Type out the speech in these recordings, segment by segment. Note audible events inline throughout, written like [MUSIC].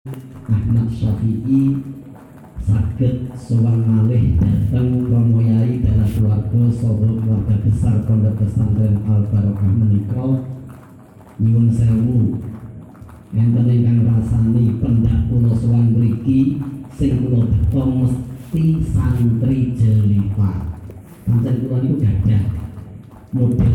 Ahmad Syafi'i sakit sowan malih dateng Romo Yai dalam keluarga saha keluarga besar Pondok Pesantren Al Barokah menika nyuwun sewu. Enten ingkang rasani pendak kula sowan mriki sing kula beto mesti santri jelita pancen kula niku gadah. Model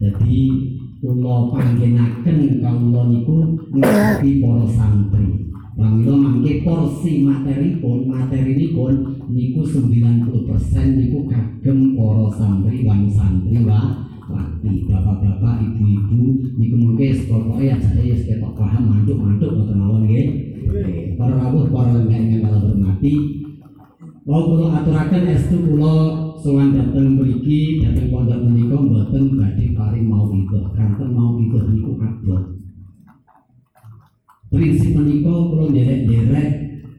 jadi kula panggenaken kawula niku ngerti para santri. Pramila mangke porsi materi pun materi pun niku 90% niku kagem para santri wan santri wa wati bapak-bapak ibu-ibu niku mungkin pokoknya aja ya ketok paham mantuk-mantuk ngoten mawon nggih. Para rawuh para ingkang kula hormati Wau kula aturaken estu kula sowan dhateng mriki dhateng pondok menika mboten badhe paring mau itu kanten mau itu niku abot prinsip menika kula nderek-nderek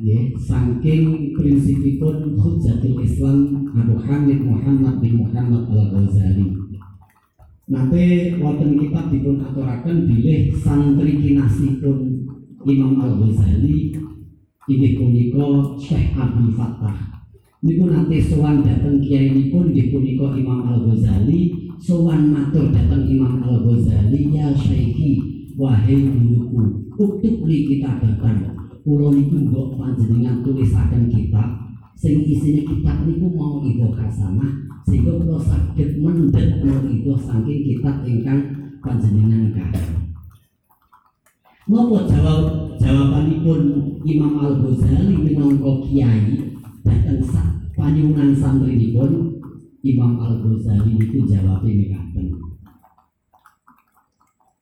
nggih saking prinsipipun Hujjatul Islam Abu Hamid Muhammad bin Muhammad Al-Ghazali. Nanti wonten kitab dipun aturaken bilih santri kinasipun Imam Al Inggih punika Syekh Abdul Fattah. Niku nanti sowan dateng kiai nipun inggih punika Imam Al Ghazali sowan matur dateng Imam Al Ghazali ya Syekhi wahai guruku utuk li kita datang. Kula niku mbok panjenengan tulisaken kitab. Sing isine kitab niku mau itu kasanah sehingga kula saged mendhet mau itu saking kitab ingkang panjenengan kaya Napa jawab jawabanipun Imam Al Ghazali minangka kiai dateng sak panyuwunan santrinipun Imam Al Ghazali itu jawab ini katen.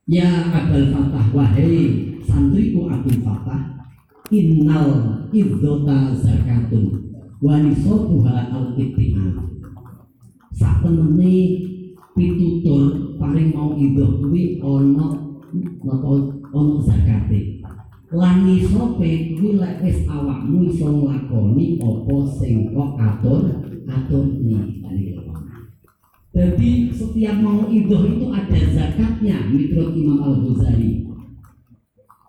Ya Abul Fatah wahai santriku Abul Fatah innal idzota zakatun wa nisabuha al ittihan. Sak temene pitutur paling mau idoh kuwi ana napa zakate lan isope kuwi lek wis awakmu iso nglakoni apa sing kok atur aturne jadi setiap mau idoh itu ada zakatnya menurut Imam Al Ghazali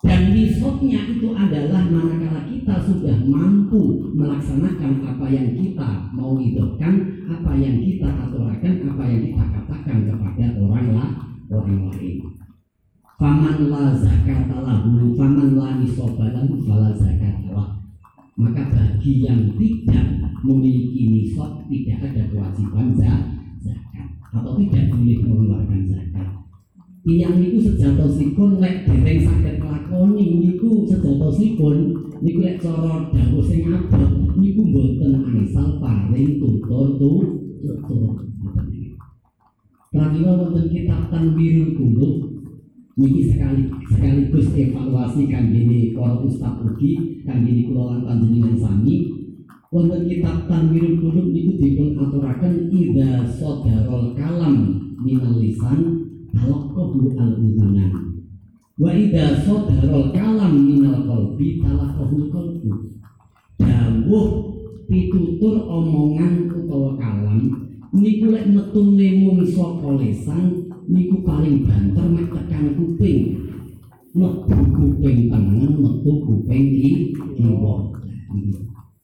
dan nisabnya itu adalah manakala kita sudah mampu melaksanakan apa yang kita mau idahkan, apa yang kita aturakan, apa yang kita katakan kepada orang lah, orang lain. Faman la zakat lahu, faman la nisaba lahu fala zakat Maka bagi yang tidak memiliki nisab tidak ada kewajiban zakat atau tidak boleh mengeluarkan zakat. Tiang niku sejatosipun lek dereng saged nglakoni niku sejatosipun niku lek cara dawuh sing abot niku mboten angsal paring tutur tutur. Pramila wonten kitab Tanwirul Qulub niki sekali sekaligus evaluasi kan gini para ustaz ugi kan gini kula panjenengan sami. Wonten kitab Tanwirul Qulub niku dipun aturaken idza sadarul kalam minal lisan talaqahu al udunan wa idza sadarul kalam minal qalbi talaqahu qalbu dawuh pitutur omongan utawa kalam niku lek metune mung saka lesan niku paling banter mek tekan kuping. Metu kuping tengen metu kuping ki kiwa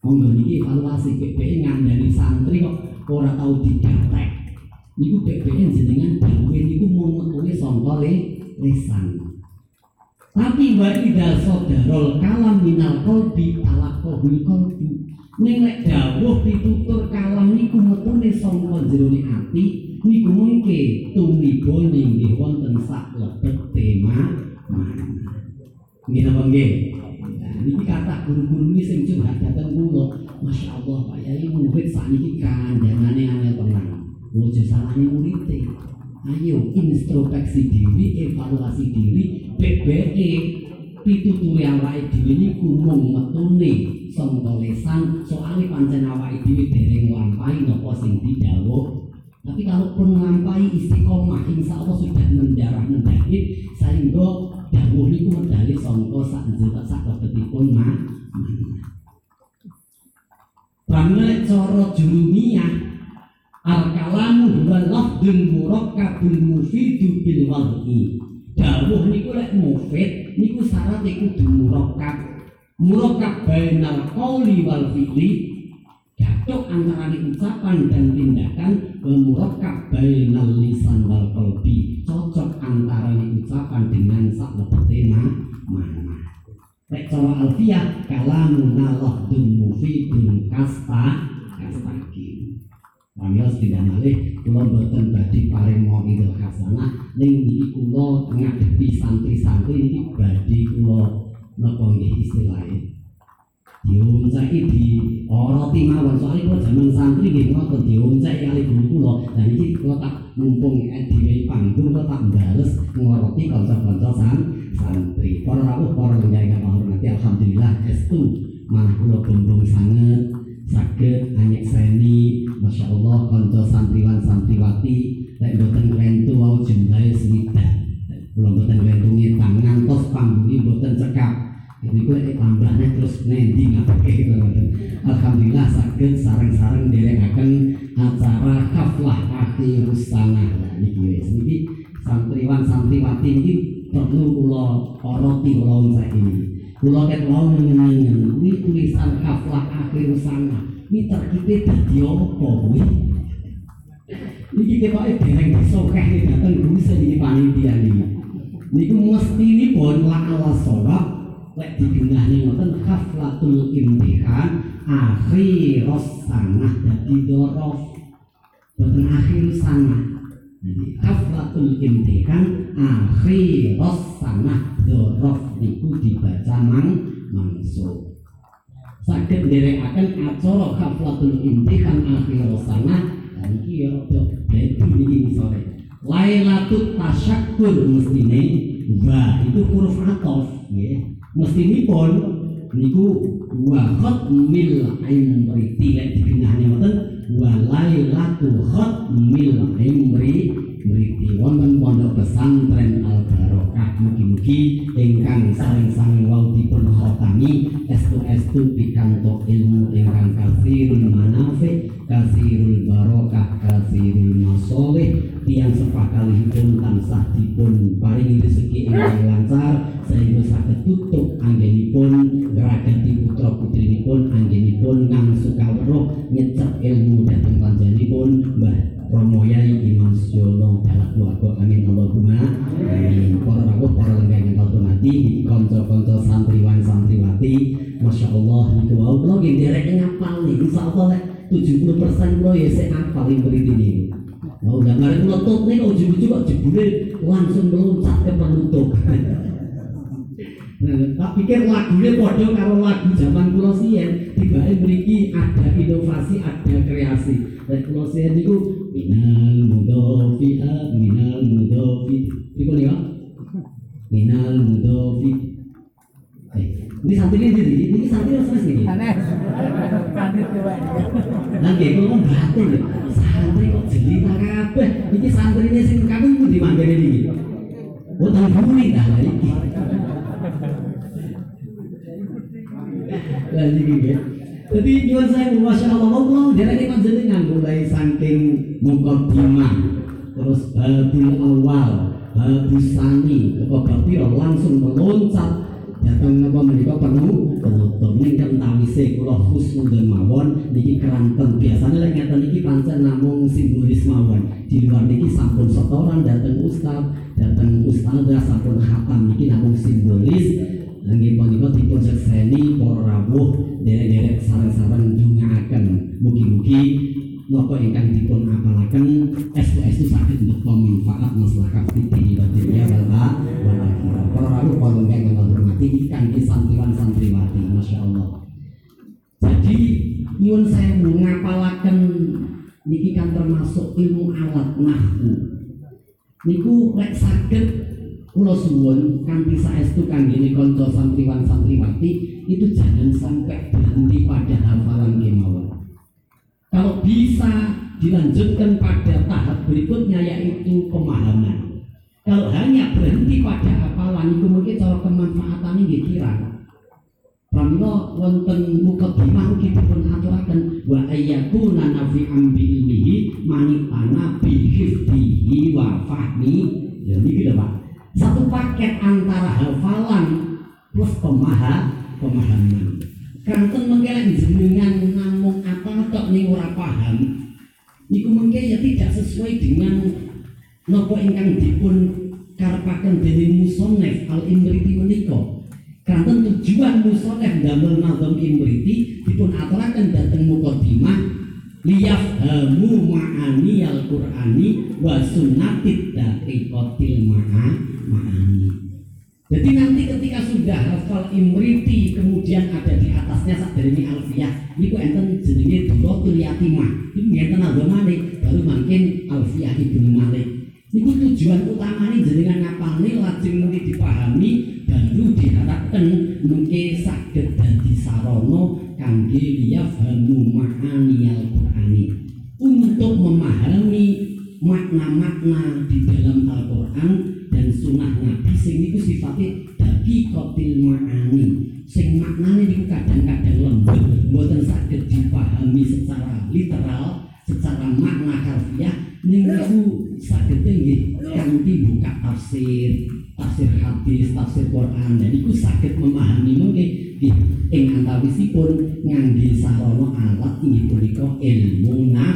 monggo niki evaluasi PPE ngandani santri kok ora tau didatek. Niku PPE jenengan dawuhe niku mung metune saka lesan tapi wa idza sadarul kalam minal qalbi talaqahul qalbi ning lek dawuh pitutur kalam niku metune saka jroning ati niku mungke tumiba ninggih wonten sak lebet tema mana. Nggih napa nggih? Niki kata guru-guru ini sing curhat dateng kula. Masya Allah Pak Yai murid sakniki kandhangane angel tenang. Ojo salahnya muridnya ayo introspeksi diri evaluasi diri BBE pituturi awake dhewe niku mung metune sangka lesan soalnya pancen awake dhewe dereng nglampahi napa sing didhawuh tapi kalaupun nglampahi istiqomah insya Allah sudah mendarah mendaki sehingga dawuh niku medali sangka sak njero sak lebetipun mah Pramila cara jurumiyah Al-kalamu huwa lafdun murakkabul mufidu bil wad'i. Dawuh niku lek mufid niku syaratnya kudu murakkab. Murakkab bainal qauli wal fi'li. Gatuk antara ucapan dan tindakan murakkab bainal lisan wal qalbi. Cocok antara ucapan dengan sak lebete mana. Lek cara alfiah kalamu lafdun mufidun kasta kastaki. Pamiyos tidak malih kula boten badhe paring mauidul hasanah ning niki kula ngadepi santri-santri niki badhe kula napa nggih istilahé diuncaki di oroti mawon soalnya kula jaman santri nggih ngoten diuncaki kali guru kula. Dan iki kula tak mumpung dhewe panggung kula tak bales ngoroti kanca-kanca san santri. Para rawuh para ingkang hormati alhamdulillah estu. Manah kula bumbung sanget saged anyek seni. Masya Allah konco santriwan santriwati lek boten klentu wau jumlahe swidak. Kula boten klentu ngitang ngantos pambungi boten cekap. Jadi gue eh, tambahnya terus nendi ngapake Alhamdulillah saged sareng-sareng derekaken acara kaflah akhir sana nah niki wis. Niki santriwan santriwati niki perlu kula oroti kula saiki Kulo ket mau nyenengen ini tulisan kaflah akhir sana. Ini terkite dadi apa kuwi? Niki ketoke dereng disokeh dateng gusti niki panitia niki. Niku mesti ini pun ala sawab lek digenahne ngoten kaflatul imtihan akhir sanah dadi dorof boten akhir sanah jadi kaflatul imtihan akhiros sanah dorof niku dibaca mang mangsuk sakit akan acara kaflatul imtihan akhiros sanah dan iki ya rada iki sore Lailatul tasyakur mestine wa itu huruf atof nggih. Mestinipun niku wa khatmil imri lek digenahne wonten walailatu khatmil imri mriki wonten pondok pesantren Al Barokah mugi-mugi ingkang saring-saring wau dipun khotami estu-estu pikantuk ilmu ingkang kasirul manafi kasirul barokah kasirul masoleh tiang sepakalipun tansah dipun paring rezeki ingkang lancar sehingga saged tutup anggenipun ngragati putra putrinipun anggenipun ngang sukaweruh nyecep ilmu dhateng panjenenganipun. Mbah Romo Yai Imam Syolo dalam keluarga amin Allahumma. Amin. Para rawuh para lenggah yang kau hormati konco-konco santriwan santriwati Masya Allah itu wow kalau gini derek ngapal nih Insya Allah lek 70 persen lo ya saya ngapal yang beri ini. Oh, nggak mari menutup nih, kau ujung-ujung kok jebule langsung meloncat ke penutup. Nah, tak pikir lagunya podo karo lagu zaman siyen, tibake mriki ada inovasi, ada kreasi. Dan siyen niku minal mudofiat, minal mudofi. Iku ya? Minal mudofi. Ini santri ini jadi, ini santri nih. Aneh. Santri coba. Nanti kalau mau batin ya, santri kok jelita kabeh. Ini santrinya sing kami di mana ini? Oh, tahun bumi dah lagi. Lah iki Jadi nyuwun saya masya Allah Allah dari panjenengan mulai saking mukadimah. Terus babil awal babil sani kok langsung meloncat. Datang napa menika penuh penutup ning tawise kula husnudun mawon. Niki keranten biasanya lek ngeten niki pancen namung simbolis mawon. Di luar niki sampun setoran datang ustaz datang ustazah sampun khatam niki namung simbolis Nggih menika dipun sekseni para rawuh derek-derek sareng-sareng ndongaaken mugi-mugi napa ingkang dipun apalaken estu-estu saged untuk manfaat maslahat fitri wa dunya wal akhirah. Para rawuh kula ingkang hormati kanthi santriwan-santriwati masyaallah. Jadi nyuwun saya ngapalaken niki kan termasuk ilmu alat nahwu. Niku lek saged Kulo suwun kanthi saestu kanggene kanca santriwan-santriwati itu jangan sampai berhenti pada hafalan kemauan. Kalau bisa dilanjutkan pada tahap berikutnya yaitu pemahaman. Kalau hanya berhenti pada hafalan itu mungkin cara kemanfaatannya dikira. Pramila wonten mukadimah pemahaman kanten mengkelen jenengan namung apa tok ning ora paham iku mungkin ya tidak sesuai dengan nopo ingkang dipun karepaken dening musonef al imriti menika kanten tujuan musonef damel nazam imriti dipun aturaken dhateng mukadimah liyafhamu ma'ani al-Qur'ani wa sunnatid daqiqatil ma'a memahami. Jadi nanti ketika sudah hafal imriti kemudian ada di atasnya saat dari alfiah, kok enten jenenge Duratul Yatimah. Ini enten agamane baru makin alfiah ibnu Malik. Itu tujuan utamanya jenengan ngapalne lajeng nanti dipahami baru diharapkan mungkin sakit dadi sarono kangge liyafhamu ma'ani al-Qur'ani untuk memahami makna-makna di dalam Al-Qur'an dan sunnah Nabi sing niku sifatnya dadi kotil ma'ani sing maknanya niku kadang-kadang lembut mboten saged dipahami secara literal secara makna harfiah. Niku saged nggih kanthi buka tafsir tafsir hadis tafsir Quran. Dan niku saged memahami. Mungkin nggih ing antawisipun ngangge sarana alat inggih punika ilmu nah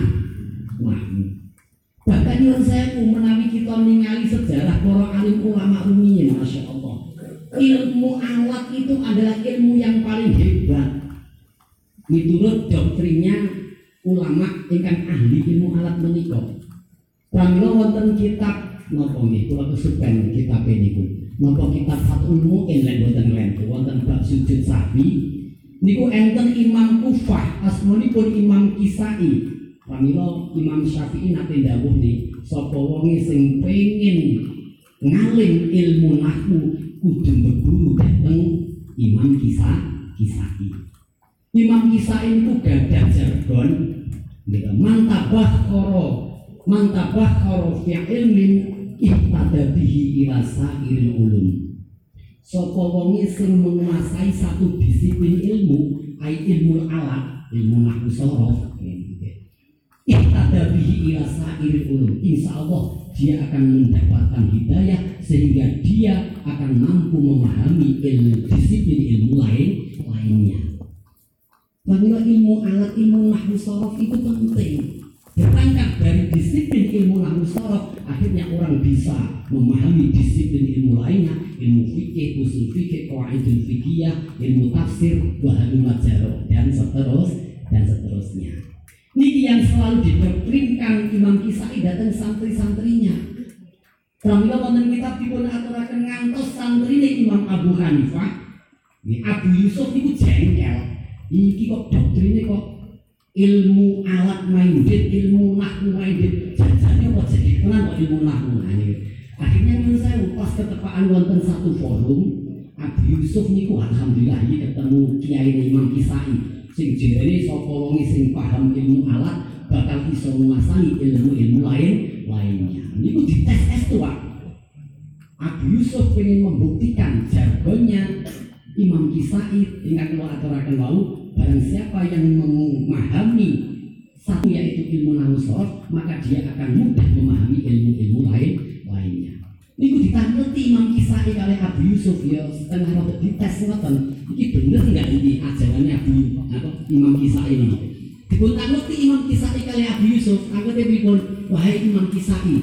Bahkan yang saya menawi kita ningali sejarah para alim ulama rumiyin, masya Allah. Ilmu alat itu adalah ilmu yang paling hebat. Menurut doktrinnya ulama ingkang ahli ilmu alat menikah. Pramila wonten kitab napa nggih kula kesupen kitab niku. Napa kitab Fathul Mu'in lek boten lentu wonten bab sujud sahwi niku enten Imam Kufah asmanipun Imam Kisai Pramila Imam Syafi'i nate dawuh nih, sapa wonge sing pengin ngalim ilmu nahwu kudu berburu dateng Imam Kisah Kisai. Imam Kisai itu gadah jargon mantabah koro mantabah koro fi ilmin ihtada bihi ila sairil ulum. Sapa wonge sing menguasai satu disiplin ilmu, ai ilmu alat, ilmu nahwu sorof, ihtada bihi ila ulum insya Allah dia akan mendapatkan hidayah sehingga dia akan mampu memahami ilmu disiplin ilmu lain lainnya. Bagaimana ilmu alat ilmu nahwu sorof itu penting. Berangkat dari disiplin ilmu nahwu sorof akhirnya orang bisa memahami disiplin ilmu lainnya ilmu fikih usul fikih qawaidul fikih ilmu tafsir wahalu majaro dan seterus dan seterusnya Niki yang selalu didoktrinkan Imam Kisai datang santri-santrinya. Pramila wonten kitab dipun aturaken ngantos santrine Imam Abu Hanifah. Abu Yusuf niku jengkel. Iki kok doktrine kok ilmu alat minded, ilmu nahwu minded. Jajane kok jadi kenal kok ilmu nahwu Akhirnya menurut saya pas ketepaan wonten satu forum, Abu Yusuf niku alhamdulillah ini ketemu Kiai Imam Kisai sing jerene sapa wong sing paham ilmu alat bakal bisa menguasai ilmu-ilmu lain lainnya. Niku dites tes tuh Pak. Abu Yusuf ingin membuktikan jargonnya Imam Kisai tingkat kula aturaken wau barang siapa yang memahami satu yaitu ilmu nausor maka dia akan mudah memahami ilmu-ilmu lain lainnya Niku ditangkleti Imam Kisai kali Abu Yusuf ya setengah rada dites ngoten. Iki bener enggak ini apa Imam Kisai ini? Dipun tangleti Imam Kisai kali Abu Yusuf, anggere pripun? Wahai Imam Kisai,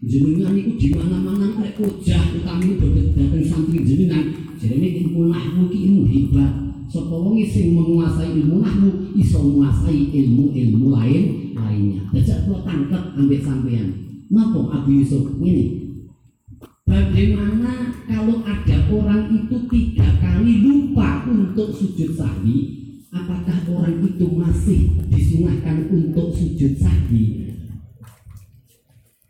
jenengan niku di mana-mana nek kojah utami boten dateng santri jenengan. Jarene ilmu nahwu ki ilmu hebat. Sapa wong sing menguasai ilmu nahwu iso menguasai ilmu-ilmu lain lainnya. Dajak kula tangkep ambek sampean. Napa Abu Yusuf ini? Bagaimana kalau ada orang itu tiga kali lupa untuk sujud sahwi? Apakah orang itu masih disunahkan untuk sujud sahwi?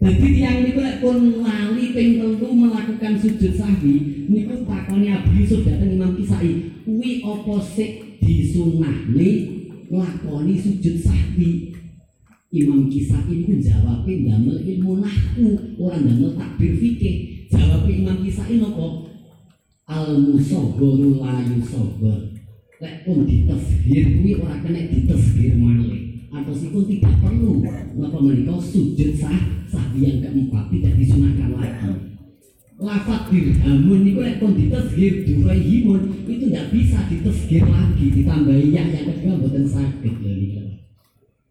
Jadi yang niku lek pun lali ping telu melakukan sujud sahwi, niku takone Abu Yusuf dateng Imam Kisai, kuwi apa sik disunahne lakoni sujud sahwi? Imam Kisai itu jawabnya damel ilmu nahwu, orang damel takbir fikih. Jawab Imam Kisai nopo al musogoro la. Lek pun ditesgir kuwi ora kena ditesgir malih. Atau pun tidak perlu napa menika sujud sah sah yang keempat tidak disunahkan lagi. Lafat dirhamun itu lek pun ditesgir duraihimun itu tidak bisa ditesgir lagi ditambahi yang yang kedua buatan sakit ya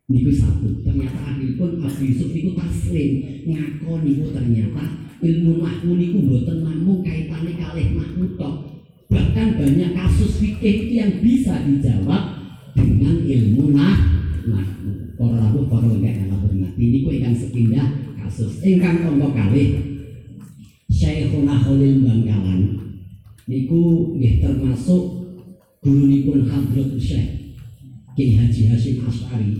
niku. Satu. Ternyata akhiripun Abu Yusuf niku taslim ngakoni niku ternyata ilmu nahwu niku mboten namung kaitane kalih nahwu tok. Bahkan banyak kasus fikih itu yang bisa dijawab dengan ilmu nah nahwu. Para rawuh para ingkang hormati. Niku ingkang sepindah kasus. Ingkang kanggo kalih Syekhuna Khalil Bangkalan. Niku nggih termasuk gurunipun Hadratus Syekh Ki Haji Hasim Asy'ari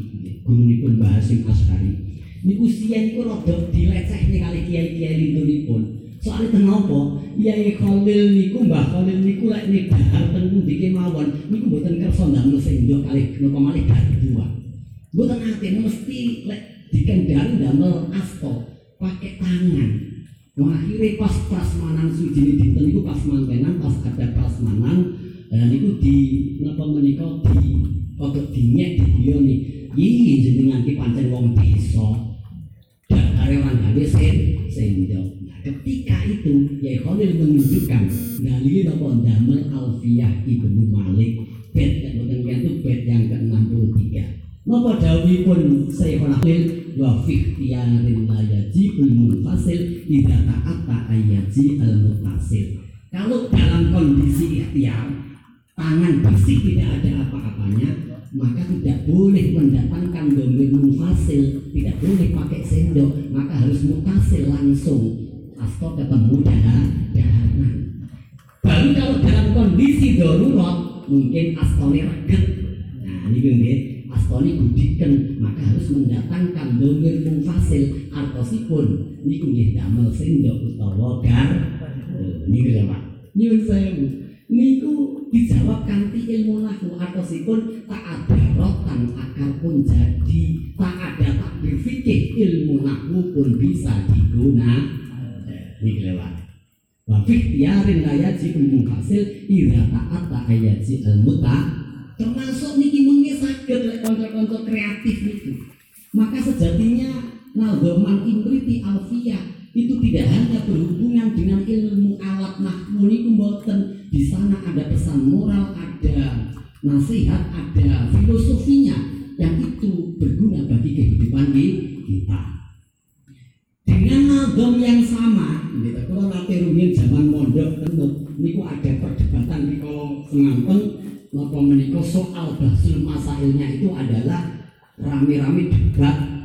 gurunipun Mbah Hasim Asy'ari niku siyen niku rada dilecehne kali kiai-kiai lintunipun. Soale kenapa? Yai Khalil niku Mbah Khalil niku lek nibahar teng pundi kemawon niku mboten kersa ndamel sendok kali napa malih dua. Mboten ate mesti lek dikendari ndamel asto pakai tangan. Wah, akhirnya pas prasmanan suci dinten niku pas mantenan pas ada prasmanan dan niku di napa menika di kodok dinyek dibiyoni. Iki jenengan ki pancen wong desa karyawan gawe sen sendok. Ketika itu Khalil menunjukkan dalil apa damel Alfiyah ibnu Malik bed yang boten itu bed yang ke-63. Napa dawuhipun Sayyidina Khalil wa fi ikhtiyarin la yajibul munfasil idza ta'atta ayyaji al mutasil. Kalau dalam kondisi ikhtiar tangan bersih tidak ada apa-apanya maka tidak boleh mendatangkan domir munfasil tidak boleh pakai sendok maka harus mutasil langsung asto ketemu dahan dahanan baru kalau dalam kondisi darurat mungkin astoni reget nah ini gini astoni budikan maka harus mendatangkan domir munfasil artosipun. Ini nggih damel sendok utawa gar ini Pak. Nyuwun sewu niku dijawab kanti ilmu nahwu sipun tak ada rotan akar pun jadi. Tak ada takbir fikih ilmu nahwu pun bisa digunakan ini lewat wa fi tiarin la yajibul hasil ira ta'at tak ayaji ilmu tak termasuk niki mungkin sakit lek konco-konco kreatif itu maka sejatinya naldoman intriti alfiyah itu tidak hanya berhubungan dengan ilmu alat niku mboten. Di sana ada pesan moral ada nasihat ada filosofinya yang itu berguna bagi kehidupan kita. Dengan naldom yang kita kalau nanti rumiin zaman mondok tentu niku ada perdebatan di kalau ngampeng napa menika soal basul masailnya itu adalah rame-rame debat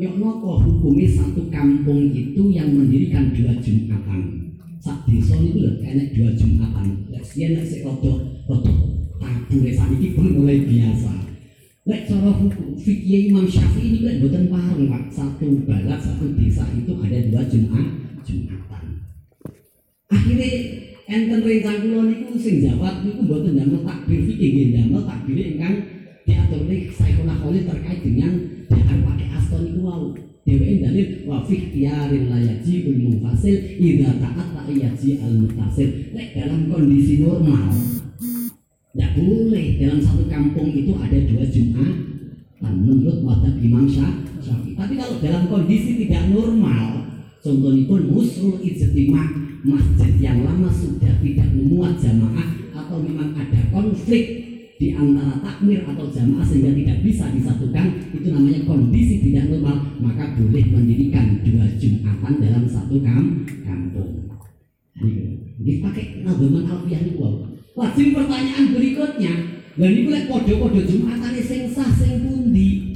Yang nopo hukumnya satu kampung itu yang mendirikan dua jumatan. Sak desa itu lho enek dua jumatan. Lek nek sik rada rada tabu saniki pun mulai biasa. Lek cara hukum fikih Imam Syafi'i ini lek boten pareng Pak. Satu balat satu desa itu ada dua jumat. Akhirnya enten rencang kula niku sing jawab niku mboten damel takbir fikih nggih damel takbir ingkang diatur nih Saikhul terkait dengan jangan pakai aston itu mau Dewi dalil wa fi ikhtiyarin la yajibul munfasil idza ta'atta al mutasil. Lek dalam kondisi normal Tidak boleh dalam satu kampung itu ada dua Jumat menurut madhab Imam Syafi'i. Tapi kalau dalam kondisi tidak normal, contohnya pun musrul ijtima masjid yang lama sudah tidak memuat jamaah atau memang ada konflik di antara takmir atau jamaah sehingga tidak bisa disatukan itu namanya kondisi tidak normal maka boleh mendirikan dua jumatan dalam satu kam kampung ini pakai nazaman alfiah ini wow. Wajib pertanyaan berikutnya, dan ini boleh podo-podo jumatan sing sah sing pundi.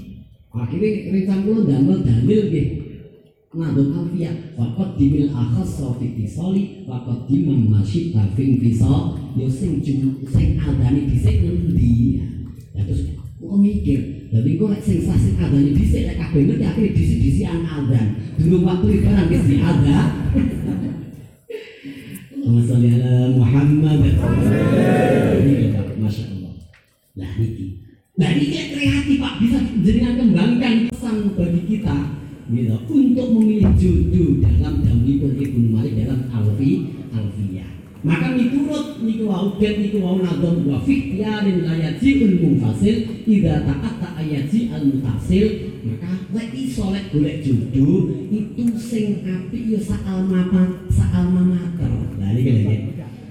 Akhirnya rencang kula damel dalil nggih. Nadum alfiah Wakot dimil akhas sofi tisoli Wakot dimam masyid tafing tisol Yo sing jum sing adani disik ngendi Ya terus kok mikir Jadi kok sing adani disik Lek kabeh ngerti akhirnya disik-disik an adan Dulu waktu ibaran wis ada [LAUGHS] Allahumma sholli ala Muhammad. Ini Masya Allah. Ini, nah ini kreatif Pak bisa jenengan kembangkan pesan bagi kita gitu untuk memilih judul dalam Dawibul Ibnu Malik dalam Alfi Alfiyah. Maka miturut niku wau dan niku wau nadom wa fi'yarin la yaji'ul munfasil idza ta'atta ayaji al mutasil maka lek iso lek golek itu sing apik ya sak alma alma mater. Nah ini gini.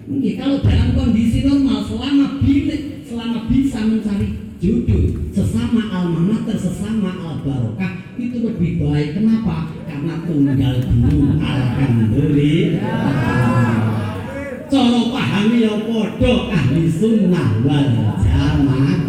Mungkin kalau dalam kondisi normal selama bilik selama bisa mencari judul sesama alma mater sesama al barokah itu lebih baik. Kenapa? Karena tunggal dulu alhamdulillah. Cara pahami ya padha ahli sunnah wal jamaah.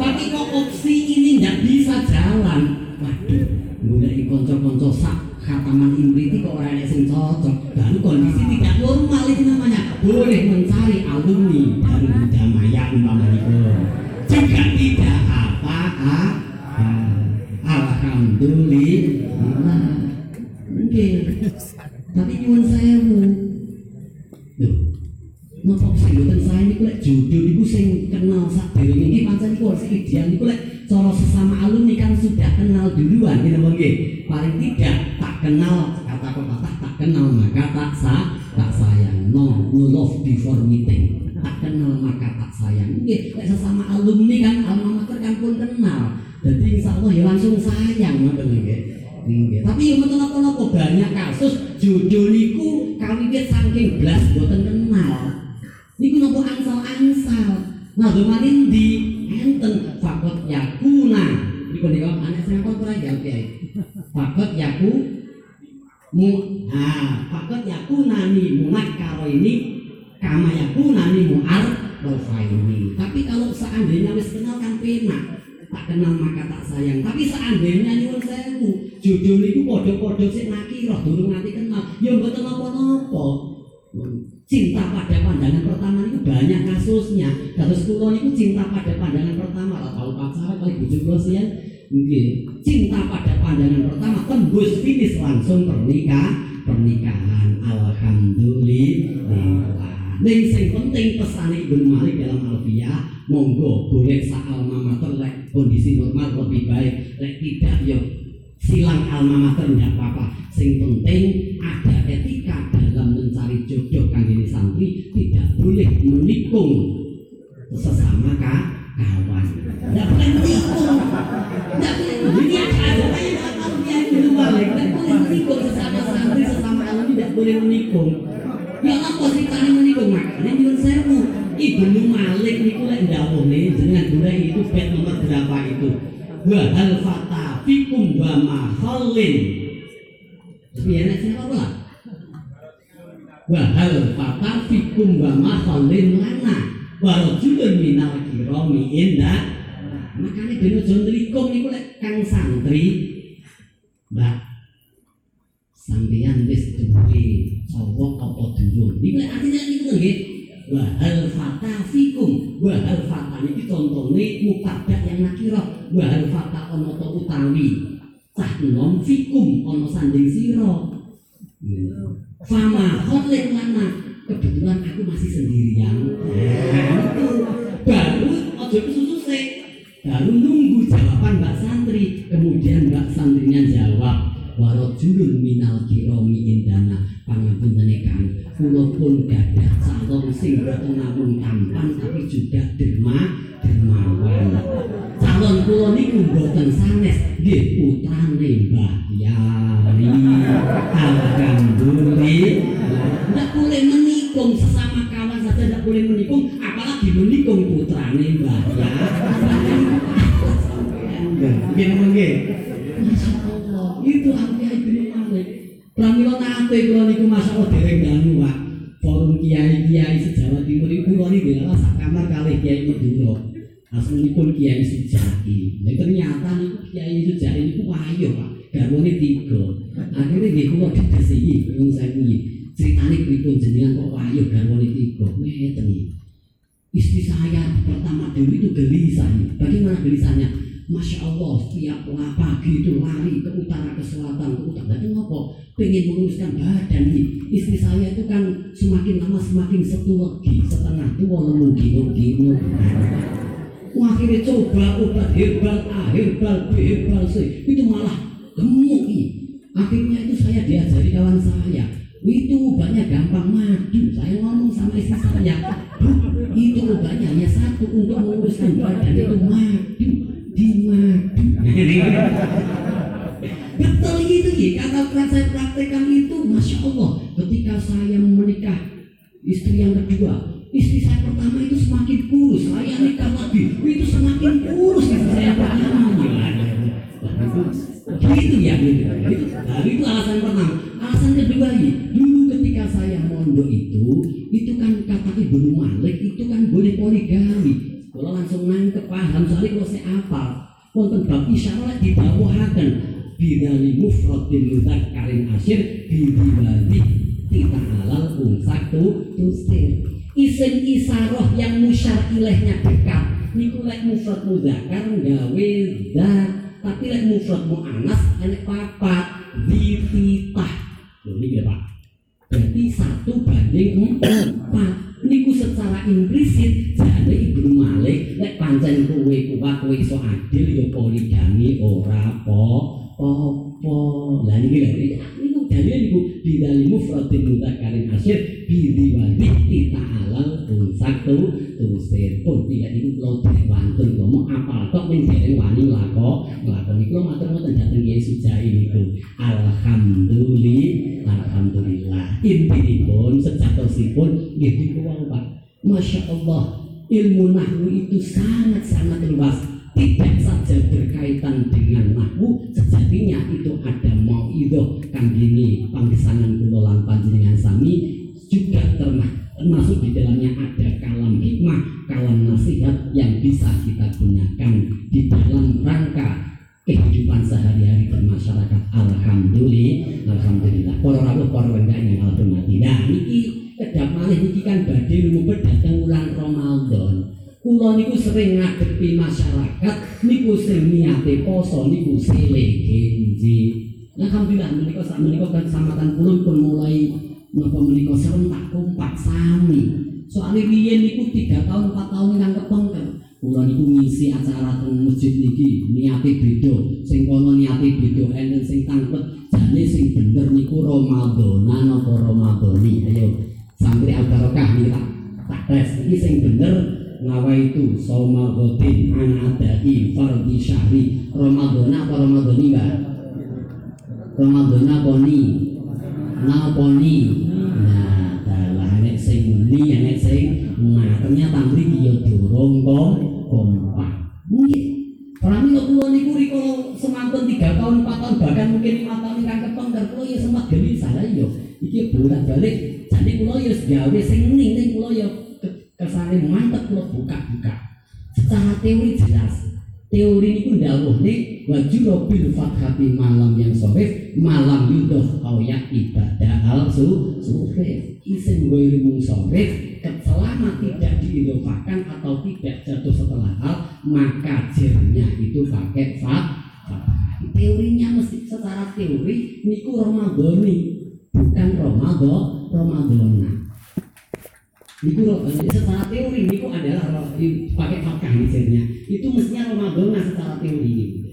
Tapi kok opsi ini nggak bisa jalan. Waduh, mulai konco-konco sak khataman imriti kok orang yang sing cocok. Dan kondisi tidak normal itu namanya. Boleh mencari alumni dari Budamaya umpamanya Juga tidak apa-apa. Alhamdulillah. Mungkin. Tapi nyuwun sewu. Loh, napa sing mboten sae niku lek judul niku sing kenal sak dhewe iki pancen iku sing ideal niku lek cara sesama alumni kan sudah kenal duluan gitu nggih. Paling tidak tak kenal kata pepatah tak kenal maka tak sa tak sayang. No, no love before meeting. Tak kenal maka tak sayang. Nggih, lek sesama alumni kan alma mater kan pun kenal. Jadi insya Allah ya langsung sayang ngoten nggih. Nggih. Tapi yo mboten napa-napa banyak kasus judul niku kawiwit saking blas boten kenal. Niku napa angsal-angsal. Nah, zaman di enten fakot yakuna. Niku niku anak kok ora ya Kiai. Fakot yaku mu ah fakot yakuna ni munak karo ini kama yakuna muar ini. Tapi kalau seandainya wis kenal kan penak tak kenal maka tak sayang. Tapi seandainya nyuwun sewu judul itu podo-podo sing nakira durung nanti kenal. Ya mboten napa-napa cinta pada pandangan pertama itu banyak kasusnya. Kasus kula niku cinta pada pandangan pertama. Lah tahu pacaran kali bojo kula sian mungkin cinta pada pandangan pertama tembus finish langsung pernikah pernikahan. Alhamdulillah Ning sing penting pesane Ibnu Malik dalam Alfiyah, monggo boleh sak alma mater lek kondisi normal lebih baik, lek tidak ya silang alma mater tidak apa-apa. Sing penting ada etika dalam mencari jodoh kang santri tidak boleh menikung sesama kah? kawan. Tidak boleh menikung. Tidak boleh ini ada Malik, tidak boleh menikung sesama santri sesama alumni tidak boleh menikung. Ya apa sih tani meniku makanya nyuwun sewu. Ibnu Malik niku lek ndawuhne jenengan golek itu bait nomor berapa itu? Wa hal fata fikum wa ma khallin. Piye nek sing apa lah? Wa hal fata fikum wa ma khallin lana. Wa rajulun minal kirami indah. Makanya dene jon likum niku kang santri Mbak sampeyan wis duwe wa hal fata fikum. Wa hal fata niki contone mubtada yang nakira wa hal fata ana ta utawi cah fikum ana sanding sira. Fama khotlek lana. Kebetulan aku masih sendirian. Itu baru ojo susu sih baru nunggu jawaban mbak santri. Kemudian mbak santrinya jawab warajulun minal kiromi indana. Pangapunten kang Kulo pun gadah calon sing boten namung tampan tapi juga derma dermawan. Calon kulo niku boten sanes nggih putrane Mbah Yari. Alhamdulillah. Ndak boleh menikung sesama kawan saja ndak boleh menikung apalagi menikung putrane Mbah Yari. Nggih nggih. Masya Allah, itu Al Kiai bin Malik. Pramila nate kula niku masyaallah dereng danu kula niku adalah sak kamar kalih Kiai Madura. Aslinipun Kiai Sujaki. Dan ternyata niku Kiai Sujaki niku wayo Pak. Garwane tiga. Akhirnya nggih kula didesiki wong sewu. Ceritane pripun jenengan kok wayo garwane tiga. Ngeten iki. Istri saya pertama dulu itu gelisah. Bagaimana gelisahnya? Masya Allah, setiap pagi itu lari ke utara, ke selatan, ke utara. Itu apa? Pengen menguruskan badan nih. Istri saya itu kan semakin lama semakin setua setengah tua lemu gino gino. Akhirnya coba obat herbal A, herbal B, herbal C. Itu malah gemuk nih. Akhirnya itu saya diajari kawan saya. Itu obatnya gampang maju. Saya ngomong sama istri saya, "Bu, itu obatnya hanya satu untuk menguruskan badan itu madu. Betul gitu ya, kata saya praktekkan itu, masya Allah. Ketika saya menikah istri yang kedua, istri saya pertama itu semakin kurus, saya nikah lagi, yang hormati nah niki kedap malih niki kan badhe lumebet dateng wulan Ramadan. Kula niku sering ngadepi masyarakat niku sing niate poso niku sile genji. Alhamdulillah menika sak menika kecamatan kulon pun mulai napa menika serentak kompak sami. Soalnya biyen niku 3 tahun 4 tahun nang kepengker. Kula niku ngisi acara teng masjid niki niate beda. Sing kono niate beda enten sing tangkep jane sing bener niku Ramadan napa Ramadani ayo santri al barokah niki tak tes iki sing bener ngawa itu soma gotin an adai fardhi syahri. Ramadan apa Ramadani mbak? Ramadan apa ni naponi nah dalah nek sing ni nek sing nah ternyata mriki ya durung kok kompak. Mungkin semanten 3 tahun 4 tahun bahkan mungkin 5 tahun ingkang ketong dan kula ya sempat gelisah lah ya iki bolak-balik jadi kula ya gawe sing ning ning kula ya mantep kula buka-buka. Secara teori jelas. Teori ini pun nih wajib bil fathati malam yang sore malam yudoh kauyak ibadah. Al su sore isim gue mung sore selama tidak diidofakan atau tidak jatuh setelah hal maka jirnya itu pakai fat teorinya mesti secara teori niku Ramadhani. Bukan Ramadan Ramadana itu secara teori itu adalah pakai fakah misalnya itu mestinya Ramadan secara teori. Gitu.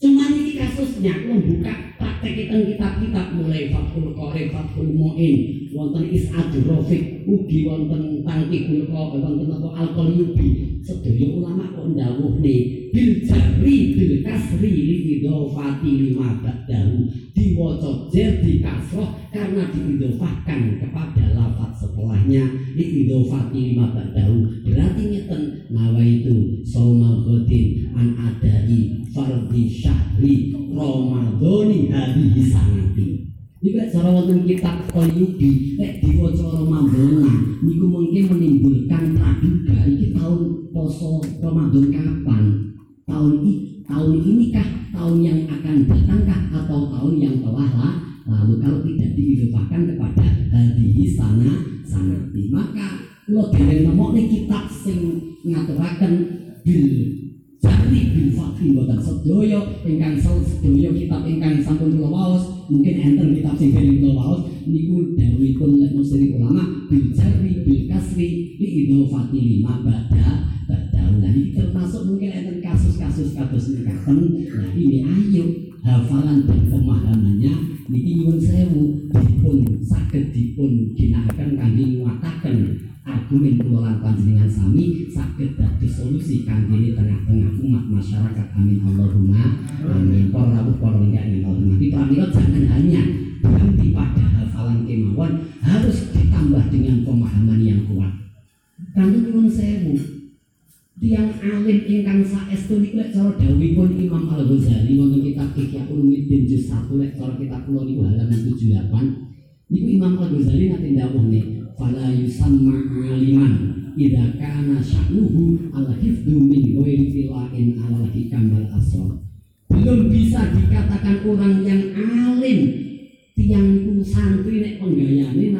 Cuma ini kasusnya membuka praktek kita kitab-kitab mulai Fathul Qorib, Fathul Mu'in, wonten is'adu rafiq ugi wonten tangki kulqa wonten apa? Alqol yubi sedaya ulama kok ndawuhne bil jari bil kasri li idhofati lima ba'dahu. Diwaca jar di kasroh karena diidhofahkan kepada lafaz setelahnya li idhofati lima ba'dahu. Berarti Jika cara wonten kitab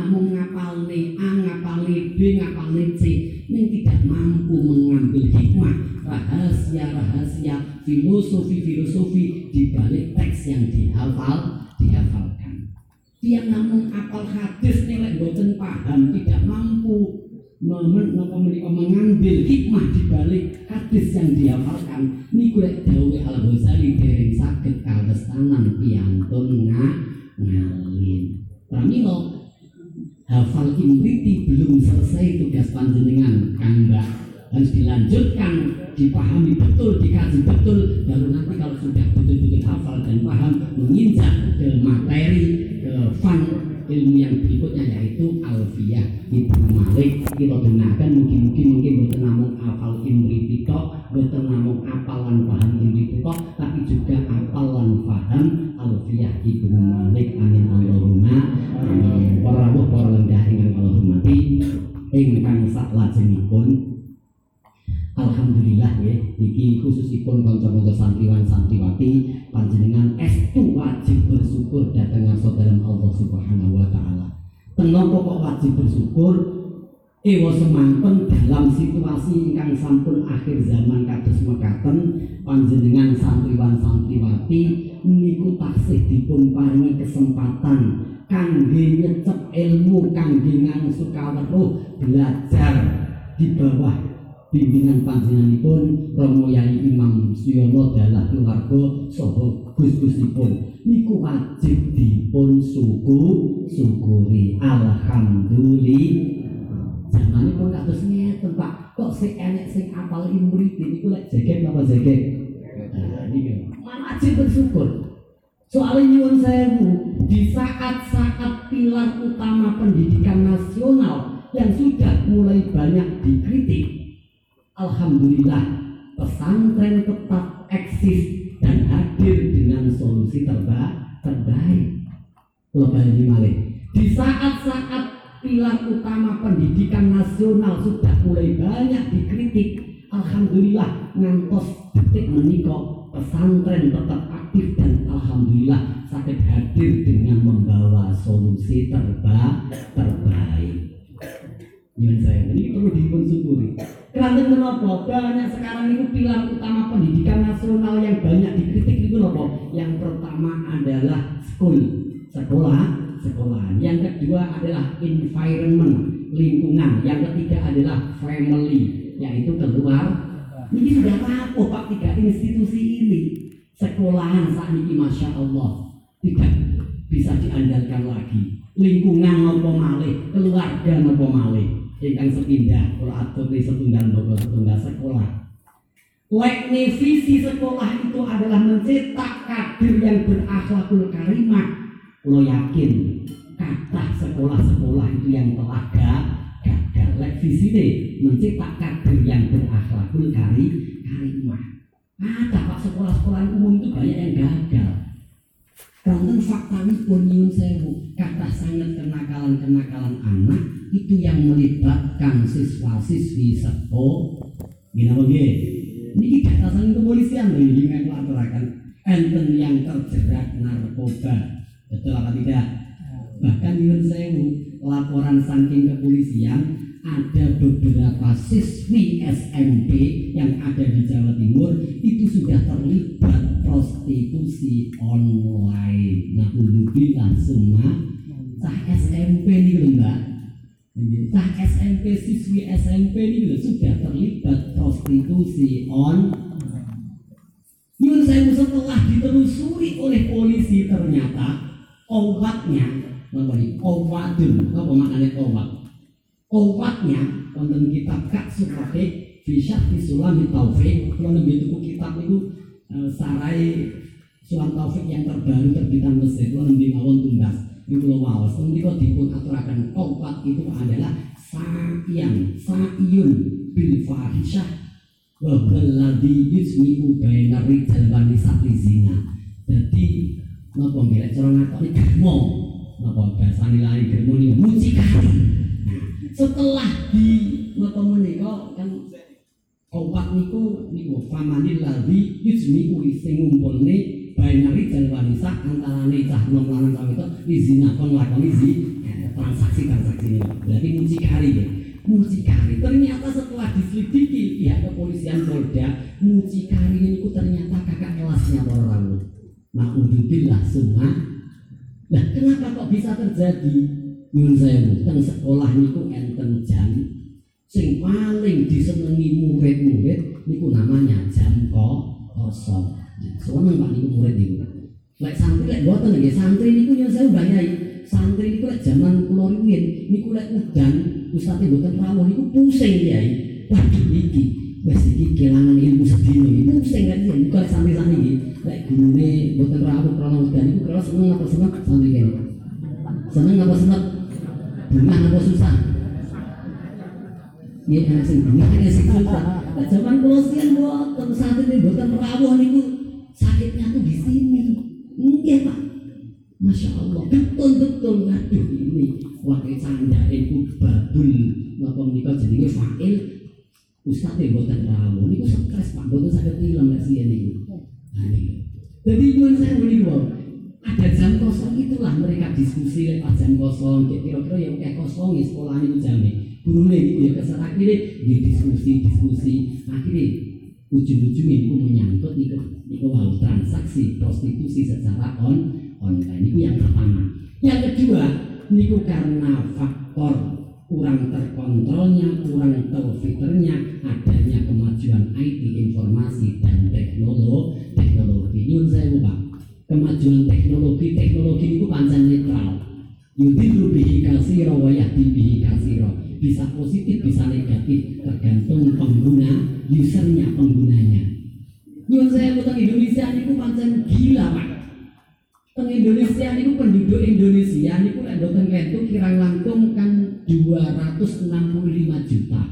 namun ngapalne A ngapalne B ngapalne C. Yang tidak mampu mengambil hikmah rahasia-rahasia filosofi-filosofi di balik teks yang dihafal dihafalkan. Tiang namun apal hadis nilai boten paham tidak mampu mengambil hikmah di balik hadis yang dihafalkan. Niku lek dawuh Al Ghazali dereng saged kawestanan piantun ngalin pramila hafal imriti belum selesai tugas panjenengan kang Mbak. Harus dilanjutkan dipahami betul dikaji betul baru nanti kalau sudah betul-betul hafal dan paham menginjak ke materi ke fun ilmu yang berikutnya yaitu alfiyah Ibnu Malik kita dengarkan mungkin-mungkin mungkin bukan namun apal imri tok bukan namun apalan paham imri tok tapi juga apalan paham alfiyah Ibnu Malik amin Allahumma amin. Para rawuh para lenggah ingkang Allah hormati ingkang sak lajengipun Alhamdulillah ya, niki khususipun kanca-kanca santriwan santriwati panjenengan estu wajib bersyukur datang saudara Allah Subhanahu wa taala. Tenang kok wajib bersyukur Ewa semanten dalam situasi ingkang sampun akhir zaman kados mekaten panjenengan santriwan santriwati niku taksih dipun kesempatan kangge nyecep ilmu kangge ngangsukaweruh belajar di bawah bimbingan panjenenganipun Romo Yai Imam Suyono dalah keluarga saha Gus-gusipun. Niku wajib dipun suku syukuri. Alhamdulillah. Zamane pun kados ngeten Pak? Kok sing enek sing apal imri niku lek jeget apa jeget nah niku wajib bersyukur. Soalnya nyuwun sewu di saat-saat pilar utama pendidikan nasional yang sudah mulai banyak dikritik Alhamdulillah pesantren tetap eksis dan hadir dengan solusi terbaik terbaik. Lebih Malik. Di saat-saat pilar utama pendidikan nasional sudah mulai banyak dikritik, Alhamdulillah ngantos detik menikah pesantren tetap aktif dan Alhamdulillah sakit hadir dengan membawa solusi terbaik terbaik. Nyun saya ini perlu syukuri. Karena kenapa? Banyak sekarang itu pilar utama pendidikan nasional yang banyak dikritik itu apa? Yang pertama adalah school, sekolah, sekolah. Yang kedua adalah environment, lingkungan. Yang ketiga adalah family, yaitu keluar. Ini sudah rapuh Pak tiga institusi ini. Sekolahan saat ini Masya Allah tidak bisa diandalkan lagi lingkungan apa malih, keluarga apa malih. Ingkang sepindah kula atur setunggal mboko setunggal sekolah. Lek visi sekolah itu adalah mencetak kader yang berakhlakul karimah. Kulo yakin kata sekolah-sekolah itu yang telah gagal. Lek visi deh mencetak kader yang berakhlakul karimah. Ada pak sekolah-sekolah umum itu banyak yang gagal. Karena fakta ini pun nyun sewu kata sangat kenakalan-kenakalan anak itu yang melibatkan siswa-siswi seto apa ini data sang kepolisian ini yang melaporkan enten yang terjerat narkoba. Betul apa tidak? Bahkan nyun sewu laporan saking kepolisian ada beberapa siswi SMP yang ada di Jawa Timur itu sudah terlibat prostitusi online. Nah, bilang semua cah SMP ini loh mbak, cah SMP siswi SMP ini sudah terlibat prostitusi online. Yun saya setelah ditelusuri oleh polisi ternyata obatnya, apa nih? Obatun, apa maknanya obat? obatnya wonten kitab Kak Sukate bisa Sulami Taufik kalau lebih itu kitab itu uh, sarai Sulam Taufik yang terbaru terbitan Mesir kalau lebih mawon tundas itu lo wawas kemudian dipun aturakan obat itu adalah sa'yan sa'yun bil fahisyah. Wa balladhi yusmi'u baina rijal wa nisa zina. Jadi napa mbelek cara ngakoni germo? Napa bahasane lain germo niku? Mucikari. Setelah di napa menika kan obat niku niku famanil ladzi yusmi'u sing ngumpulne binari dan wanita antarane cah nom lanang kawita izina kon lakoni zi transaksi transaksi ini. Berarti mucikari ya. Mucikari ternyata setelah diselidiki pihak kepolisian Polda mucikari ini ternyata kakak kelasnya orang. Nah udzubillah semua. Nah kenapa kok bisa terjadi? Nyun sewu teng sekolah niku enten jam. Sing paling disenengi murid-murid niku namanya jam kosong seneng pak niku murid niku lek santri lek boten nggih santri niku nyun sewu bayai santri niku lek zaman kula riyin niku lek udan ustaz boten rawuh niku pusing yai waduh iki. Wis iki kelangan ilmu sedino iki pusing kan iki kok santri-santri iki lek gurune boten rawuh krana udan. Niku kira seneng apa seneng? Santri kene seneng apa seneng? Bunga apa susah? Ya enak sing bunga enak sing susah. Zaman kolosian boten saat ini boten rawuh niku sakitnya tuh di sini. Enggak pak. Masya Allah, betul-betul ngaduh ini. Wakil canda itu babul Napa menikah jadi fakil Ustaz ya buatan rawuh Ini stres pak, buatan sakit hilang gak sih ini Nah ini. Jadi nyuruh saya beli ada jam kosong itulah mereka diskusi lewat jam kosong. Kira-kira ya kayak kosong ya sekolah ini jamnya guru ini ya akhirnya ya diskusi diskusi. Akhirnya ujung-ujungnya itu menyangkut nih ke wow transaksi prostitusi secara on online. Itu yang pertama. Yang kedua niku karena faktor kurang terkontrolnya, kurang terfilternya, adanya kemajuan IT, informasi dan teknologi, teknologi. Nyun saya Pak, kemajuan teknologi teknologi itu pancen netral. Yudhiru bihi kasiro wa yahdi bihi kasiro bisa positif bisa negatif tergantung pengguna usernya penggunanya. Nyun saya tentang Indonesia ini pancen gila pak. Tentang Indonesia ini penduduk Indonesia ini boten itu kira langkung kan 265 juta.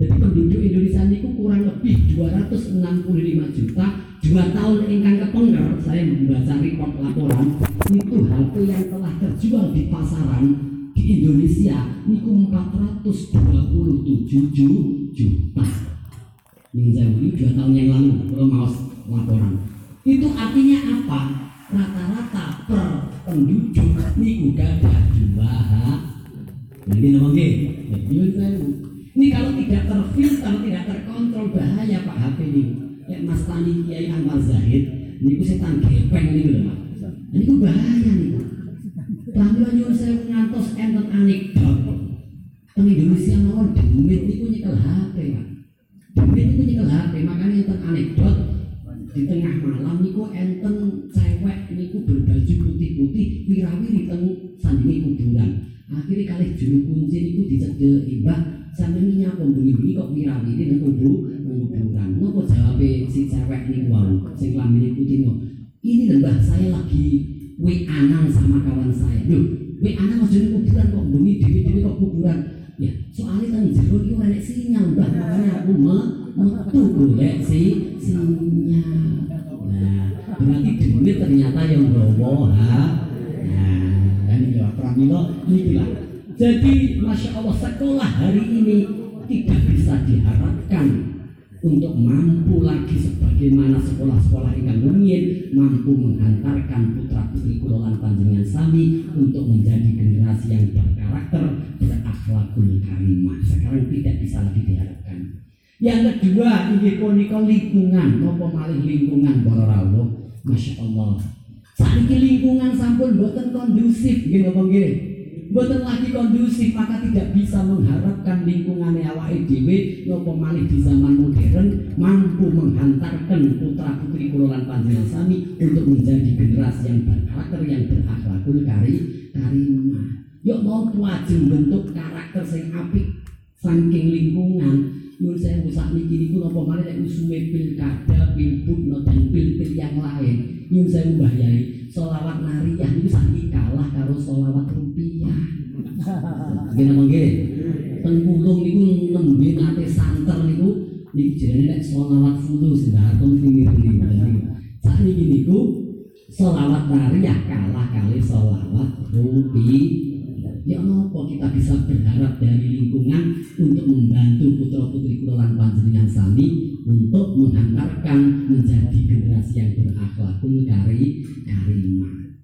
Jadi penduduk Indonesia ini kurang lebih 265 juta dua tahun ingkang kepengker saya membaca report laporan itu HP yang telah terjual di pasaran di Indonesia niku 427 juta. Ini saya beli dua tahun yang lalu kalau mau laporan. Itu artinya apa? Rata-rata per penduduk niku gada dua jadi nama ini kalau tidak terfilter tidak terkontrol bahaya pak HP ini. Ya Mas Tani Kiai Anwar Zahid niku setan gepeng niku lho Pak. Niku bahaya niku. Pramila anekdot. Teng Indonesia mawon demit niku nyekel HP Pak. Demit niku nyekel HP makanya enten anekdot di tengah malam niku enten cewek niku berbaju putih-putih wirawiri teng sandi akhirnya kali juru kunci niku dicedeki mbah sampeyan nyapa bengi-bengi kok mirawiri nang kubu kuburan nopo jawabe si cewek niku wau sing lambene putih no ini lho mbah saya lagi WA nang sama kawan saya lho Nang aja ning kuburan kok? Bengi dhewe-dhewe kok kuburan? Ya soalnya kan jero iki ora enek sinyal mbah. Makanya aku me metu golek si sinyal. Nah berarti duit ternyata yang bawa ha? Nah ini ya pramila ini lah jadi masya Allah sekolah hari ini tidak bisa diharapkan untuk mampu lagi sebagaimana sekolah-sekolah ikan rumiyin mampu menghantarkan putra putri kulolan panjenengan sami untuk menjadi generasi yang berkarakter berakhlakul karimah. Sekarang tidak bisa lagi diharapkan. Yang kedua ini punika lingkungan. Nopo malih lingkungan rawuh? Masya Allah. Saat lingkungan sampun boten kondusif. Gitu apa Boten lagi kondusif maka tidak bisa mengharapkan lingkungan awake dhewe nopo malih di zaman modern mampu menghantarkan putra putri kulolan panjenengan sami untuk menjadi generasi yang berkarakter yang berakhlakul kari karimah. Yuk mau tuajeng bentuk karakter sing apik saking lingkungan Nyun saya usah niki niku napa malih nek usume pilkada, pilbud, dan pil-pil yang lain. Nyun saya mbah yai, solawat nariyah niku sakniki kalah karo solawat rupiah. [LAUGHS] Nggih napa nggih? Teng kulung niku nembe nate santer niku niku jenenge nek solawat fulus mbaten pinggir niku. Sakniki niku solawat nariyah kalah kali solawat rupiah. Ya apa kita bisa berharap dari lingkungan untuk membantu putra putri kulolan panjenengan sami untuk menghantarkan menjadi generasi yang berakhlakul kari karimah.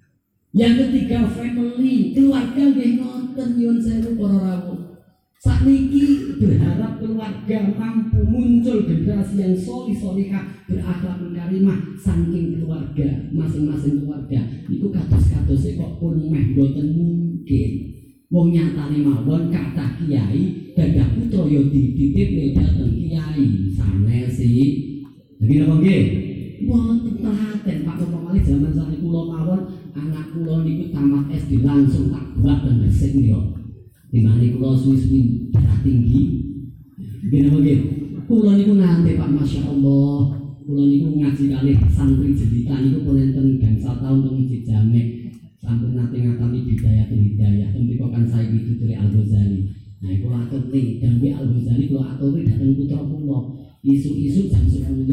Yang ketiga family, keluarga nggih ngoten nyuwun sewu para. Sakniki berharap keluarga mampu muncul generasi yang soli solihah berakhlak karimah saking keluarga masing-masing keluarga. Iku kados-kadose kok pun meh mungkin. Wong nyatane mawon kata kiai dadah putra yo dititip dateng kiai sanesi. Jadi napa nggih? Wonten telaten Pak Kepala zaman sakniki kula mawon anak kula niku tamat SD langsung tak buat dan resik yo. Di mana kula suwi-suwi darah tinggi. Nggih napa nggih? Kula niku nate Pak Masya Allah. Kula niku ngaji kali santri jelita niku pun enten gangsal tahun teng Jamek. Sampun nate ngatami bidayah dan hidayah. Tembiku kan saya itu dari Al Ghazali. Nah, kula aturi dambe Al Ghazali kula aturi dateng putra kula. Isu-isu jam 10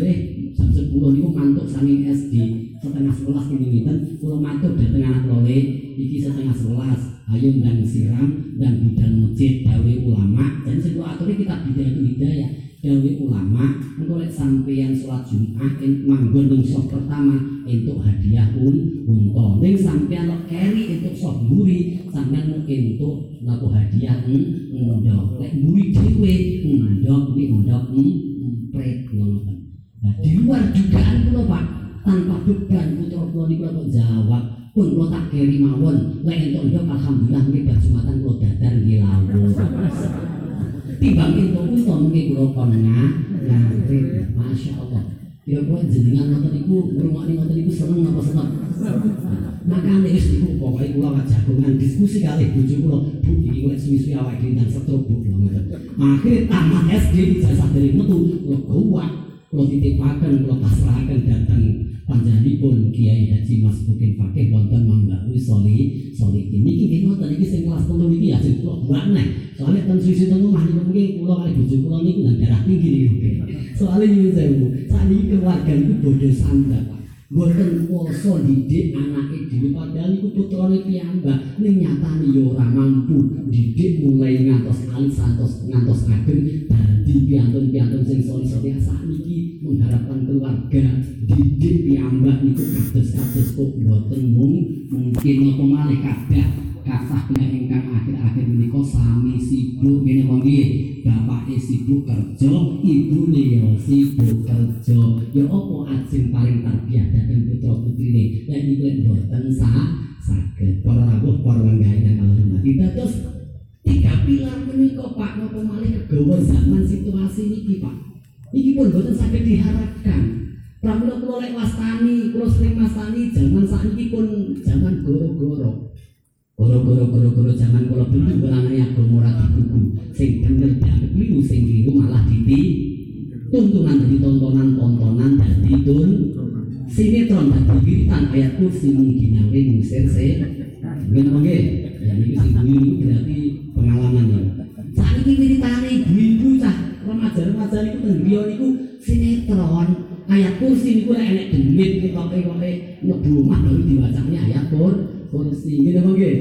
jam 10 niku mantuk sanging SD setengah sebelas ini ngiten kula matur dateng anak lole iki setengah sebelas ayo ndang siram dan bidang masjid dawe ulama. Dan kula aturi kita bidayah hidayah dawe ulama engko lek sampeyan salat Jumat manggon ning sok pertama entuk hadiah un unta ning sampeyan lek keri entuk sok mburi sampeyan entuk laku hadiah ndok lek mburi dhewe ndok iki ndok prek ngoten nah di luar dugaan kula Pak tanpa beban putra kula niku kok jawab pun kula tak keri mawon. Lek entuk ndok alhamdulillah nggih bar Jumatan kula dadar nggih lawuh timbang itu unta mungkin kula kon ngantri Masya Allah. Ya kok jenengan ngoten niku ngrungokne ngoten niku seneng apa seneng. Makane wis niku pokoke kula jagongan diskusi kali bojo kula, Bu iki kok suwi-suwi awake dhewe nang stroke Bu. Akhire tamat SD ijazah dari metu kula kuat kula titipaken kula pasrahaken dhateng panjenenganipun Kiai Haji Mas Bukin Fakih wonten Mambau Soli Soli ini nggih ngoten iki sing kelas 3 iki ya sing kula buat Soalnya ten susu teng omah niku mungkin kula kali bojo kula niku nang darah tinggi niku. Soalnya nyuwun sewu, sakniki keluarga niku bodho sandap. Boten poso didik anake dhewe padahal iku putrane piyambak. Ning nyatane ya ora mampu didik mulai ngantos alis ngantos ngantos ageng dadi piantun-piantun sing soli-soli sakniki mengharapkan keluarga didik piyambak niku kados-kados kok boten mungkin apa malih kabeh kasah kula ingkang akhir-akhir menika sami sibuk ngene apa nggih bapake sibuk kerja ibune ya sibuk kerja. Ya apa ajeng paling tarbiyah dhateng putra putrine? Lek niku lek boten sah saged. Para rawuh para wanggahe kang hormat terus tiga pilar menika Pak napa malih kegawa zaman situasi niki Pak? Iki pun boten saged diharapkan. Pramila kula lek wastani, kula sering wastani zaman sakniki pun zaman goro-goro Goro-goro goro-goro zaman kula bentuk ulangane agama ora dikuku. Sing bener dianggep keliru, sing keliru malah diti tuntunan dari tontonan-tontonan dadi tun sinetron dadi wiritan ayat kursi mungkin nyawe ngusir se ngene nggih? Ya niki sing niku berarti pengalaman ya. Saiki wiritane ibu-ibu cah. Remaja-remaja niku teng griya niku sinetron. Ayat kursi niku enek demit ketoke-ketoke ngebu omah baru diwacane ayat kursi kursi gitu nggih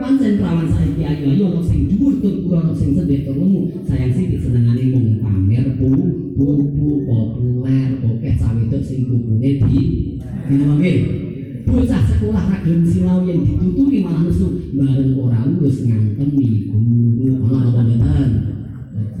pancen perawan saiki ayu. Ayu ana sing dhuwur tur ana sing sedhek turunmu sayang sih senengane mung pamer bu. Buku populer. Oke cawe sing bukune di gitu nggih bocah sekolah ra gelem sinau yang dituturi malah nesu. Bareng ora lulus ngantemi guru ana apa mboten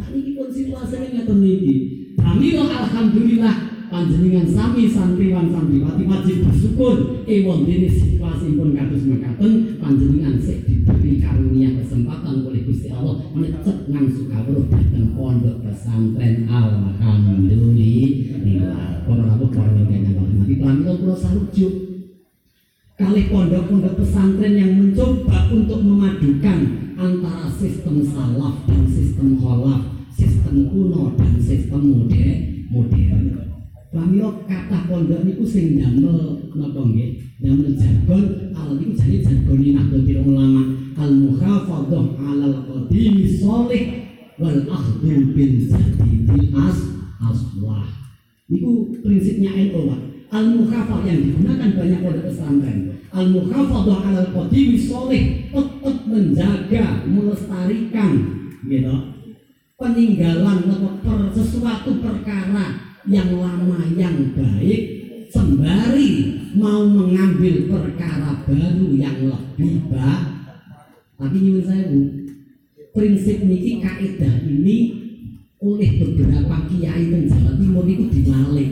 sakniki pun situasine ngeten niki kami alhamdulillah panjenengan sami santriwan santriwati wajib bersyukur ewon dene situasi pun kados mekaten panjenengan sik diberi karunia kesempatan oleh Gusti Allah necep nang sukawruh dhateng pondok pesantren alhamdulillah. Para rawuh para ingkang hormati pramila kula sarujuk. Kali pondok-pondok pesantren yang mencoba untuk memadukan antara sistem salaf dan sistem kholaf, sistem kuno dan sistem modern. Pramila kata pondok niku sing damel napa nggih? Damel jargon al niku jane jargone Nahdlatul Ulama al muhafadzah alal qadim sholih wal akhdhu bil jadidil as aslah. Niku prinsipnya NU Pak. Al mukhafah yang digunakan banyak pondok pesantren. Al mukhafadzah alal qadim sholih tetap menjaga, melestarikan gitu. Peninggalan atau sesuatu perkara yang lama yang baik sembari mau mengambil perkara baru yang lebih baik. Tapi nyuwun saya bu prinsip niki kaidah ini oleh beberapa kiai dan Jawa Timur itu dibalik.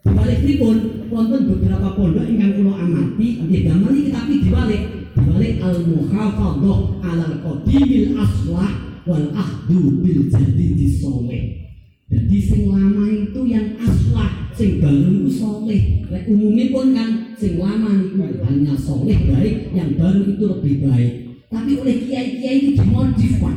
Dibalik pun wonten beberapa pondok ingkang kula amati nggih damel iki tapi dibalik. Dibalik al muhafadzah alal qadimil aslah wal ahdu bil jadidi soleh jadi sing lama itu yang aslah, sing baru itu soleh. Umumnya pun kan sing lama itu hanya soleh baik, yang baru itu lebih baik. Tapi oleh kiai-kiai itu dimodif pak.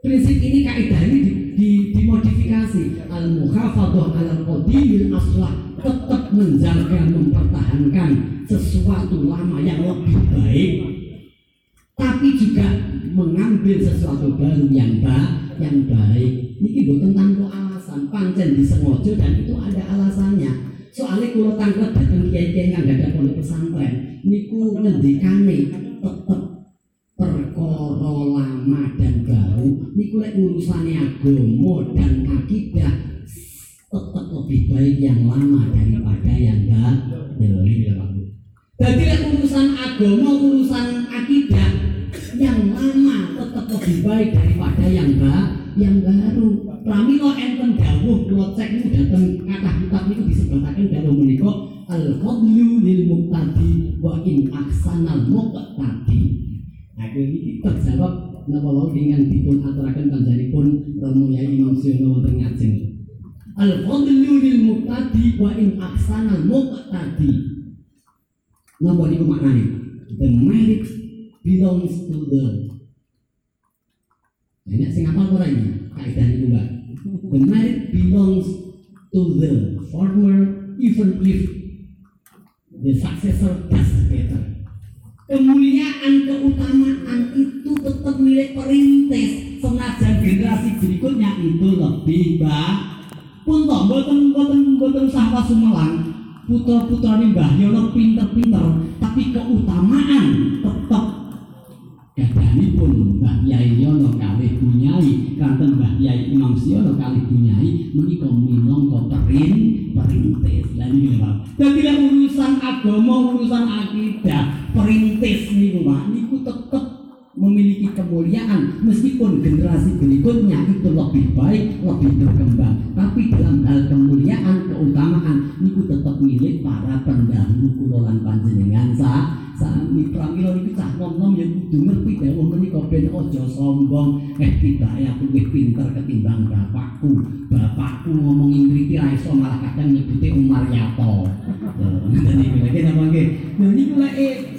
Prinsip ini kaidah ini di, di, dimodifikasi. Al muhafadzah al qadimil aslah tetap menjaga mempertahankan sesuatu lama yang lebih baik tapi juga mengambil sesuatu baru yang baik yang baik niki bukan tanpa alasan pancen disengaja dan itu ada alasannya. Soalnya kalau tangkap datang kiai-kiai yang gak ada pondok pesantren. Niku ngendikane tetep perkara lama dan baru niku lek urusannya agama dan akidah tetap lebih baik yang lama daripada yang baru jadi lek urusan agama urusan akidah yang lama tetap lebih baik daripada yang baru yang baru. Pramila enten dawuh kula cek niku dateng kathah kitab niku disebutaken dawuh menika al fadlu lil muqtadi wa in ahsanal muqtadi. Nah iki terjawab napa wau dengan dipun aturaken panjenenganipun Yai Imam Siono wonten ngajeng. Al fadlu lil muqtadi wa in ahsanal muqtadi. Napa niku maknane? The merit belongs to the Banyak sing apa ora ini? Kaidah niku, Mbak. The merit belongs to the former even if the successor does better. Kemuliaan, keutamaan itu tetap milik perintis. Senajan generasi berikutnya itu lebih baik. Pun toh, boten boten boten sahwa sumelang. Putra-putra ini Mbah Yono pinter-pinter, tapi keutamaan tetap pun Mbah Yai Yono kali bunyai kanten Mbah Yai Imam Siono kali bunyai menika minangka perin perintis. Lan iki Pak. Dadi urusan agama urusan akidah perintis niku Pak. Niku tetep memiliki kemuliaan meskipun generasi berikutnya itu lebih baik, lebih berkembang. Tapi dalam hal kemuliaan, keutamaan niku tetap milik para pendahulu kulolan panjenengan. Sa sami pramila niku cah nom-nom ya kudu ngerti dawuh menika ben aja sombong. Eh tibake aku luwih pinter ketimbang bapakku. Bapakku ngomong ngriti ra iso malah kadang nyebute Umar Yato. Iki lagi napa nggih lha niku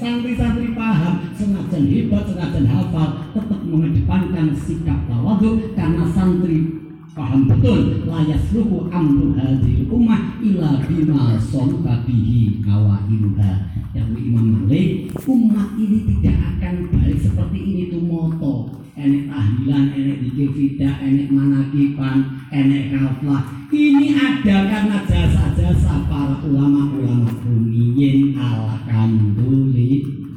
santri-santri paham senajan hebat, senajan hafal, tetap mengedepankan sikap tawadhu karena santri paham betul layas ruhu amru hadil ummah ila bima somka bihi awailuha yang Imam Malik umat ini tidak akan balik seperti ini tuh moto. Enek tahlilan enek dikir enek manakipan enek kaflah. Ini ada karena jasa-jasa para ulama-ulama rumiyin alhamdulillah